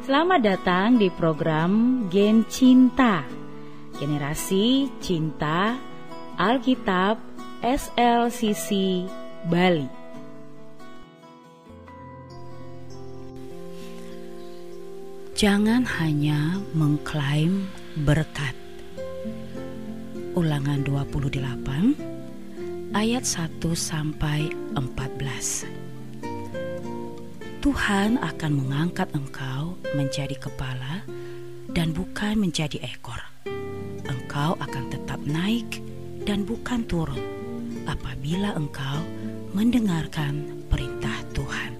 Selamat datang di program Gen Cinta. Generasi Cinta Alkitab SLCC Bali. Jangan hanya mengklaim berkat. Ulangan 28 ayat 1 sampai 14 Tuhan akan mengangkat engkau menjadi kepala dan bukan menjadi ekor. Engkau akan tetap naik dan bukan turun apabila engkau mendengarkan perintah Tuhan.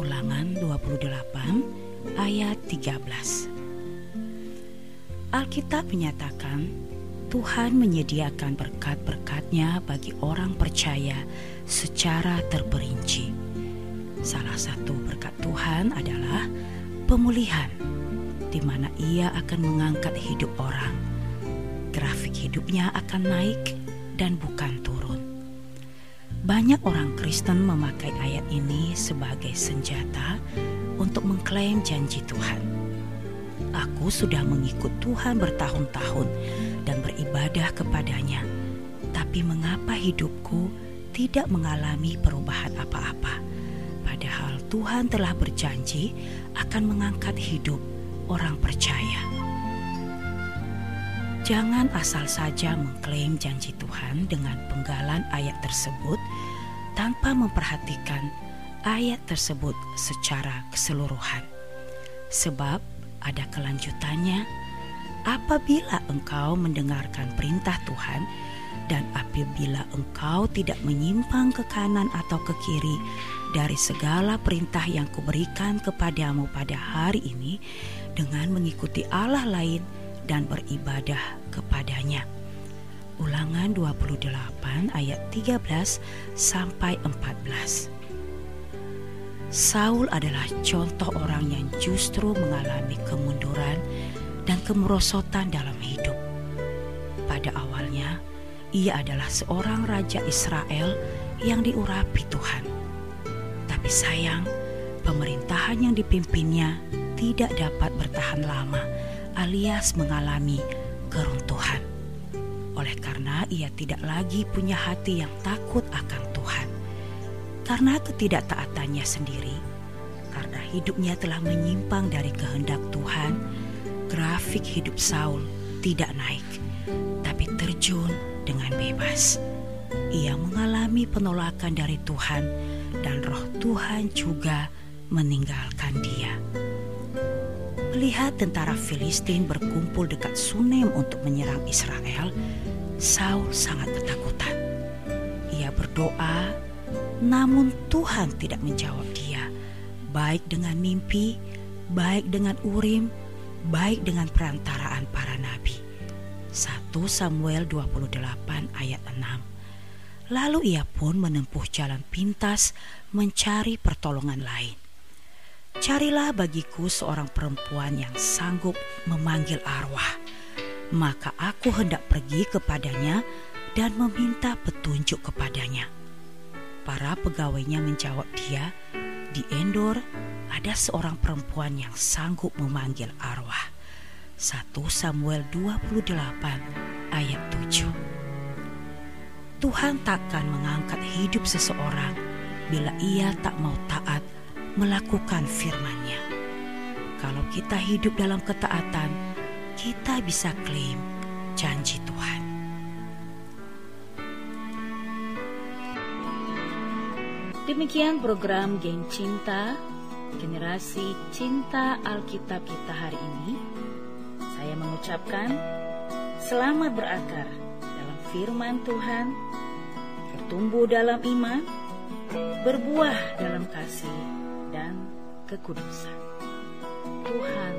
Ulangan 28 ayat 13. Alkitab menyatakan Tuhan menyediakan berkat-berkatnya bagi orang percaya secara terperinci Salah satu berkat Tuhan adalah pemulihan, di mana Ia akan mengangkat hidup orang. Grafik hidupnya akan naik dan bukan turun. Banyak orang Kristen memakai ayat ini sebagai senjata untuk mengklaim janji Tuhan. Aku sudah mengikut Tuhan bertahun-tahun dan beribadah kepadanya, tapi mengapa hidupku tidak mengalami perubahan apa-apa? Padahal Tuhan telah berjanji akan mengangkat hidup orang percaya. Jangan asal saja mengklaim janji Tuhan dengan penggalan ayat tersebut tanpa memperhatikan ayat tersebut secara keseluruhan. Sebab ada kelanjutannya apabila engkau mendengarkan perintah Tuhan dan apabila engkau tidak menyimpang ke kanan atau ke kiri dari segala perintah yang kuberikan kepadamu pada hari ini dengan mengikuti Allah lain dan beribadah kepadanya. Ulangan 28 ayat 13 sampai 14. Saul adalah contoh orang yang justru mengalami kemunduran dan kemerosotan dalam hidup. Pada awalnya, ia adalah seorang raja Israel yang diurapi Tuhan tapi sayang, pemerintahan yang dipimpinnya tidak dapat bertahan lama alias mengalami keruntuhan. Oleh karena ia tidak lagi punya hati yang takut akan Tuhan. Karena ketidaktaatannya sendiri, karena hidupnya telah menyimpang dari kehendak Tuhan, grafik hidup Saul tidak naik, tapi terjun dengan bebas. Ia mengalami penolakan dari Tuhan dan roh Tuhan juga meninggalkan dia. Melihat tentara Filistin berkumpul dekat Sunem untuk menyerang Israel, Saul sangat ketakutan. Ia berdoa, namun Tuhan tidak menjawab dia, baik dengan mimpi, baik dengan urim, baik dengan perantaraan para nabi. 1 Samuel 28 ayat 6 Lalu ia pun menempuh jalan pintas mencari pertolongan lain. Carilah bagiku seorang perempuan yang sanggup memanggil arwah, maka aku hendak pergi kepadanya dan meminta petunjuk kepadanya. Para pegawainya menjawab dia, di Endor ada seorang perempuan yang sanggup memanggil arwah. 1 Samuel 28 ayat 7 Tuhan takkan mengangkat hidup seseorang bila ia tak mau taat melakukan firman-Nya. Kalau kita hidup dalam ketaatan, kita bisa klaim janji Tuhan. Demikian program Geng Cinta, generasi cinta Alkitab kita hari ini. Saya mengucapkan selamat berakar dalam firman Tuhan bertumbuh dalam iman, berbuah dalam kasih dan kekudusan. Tuhan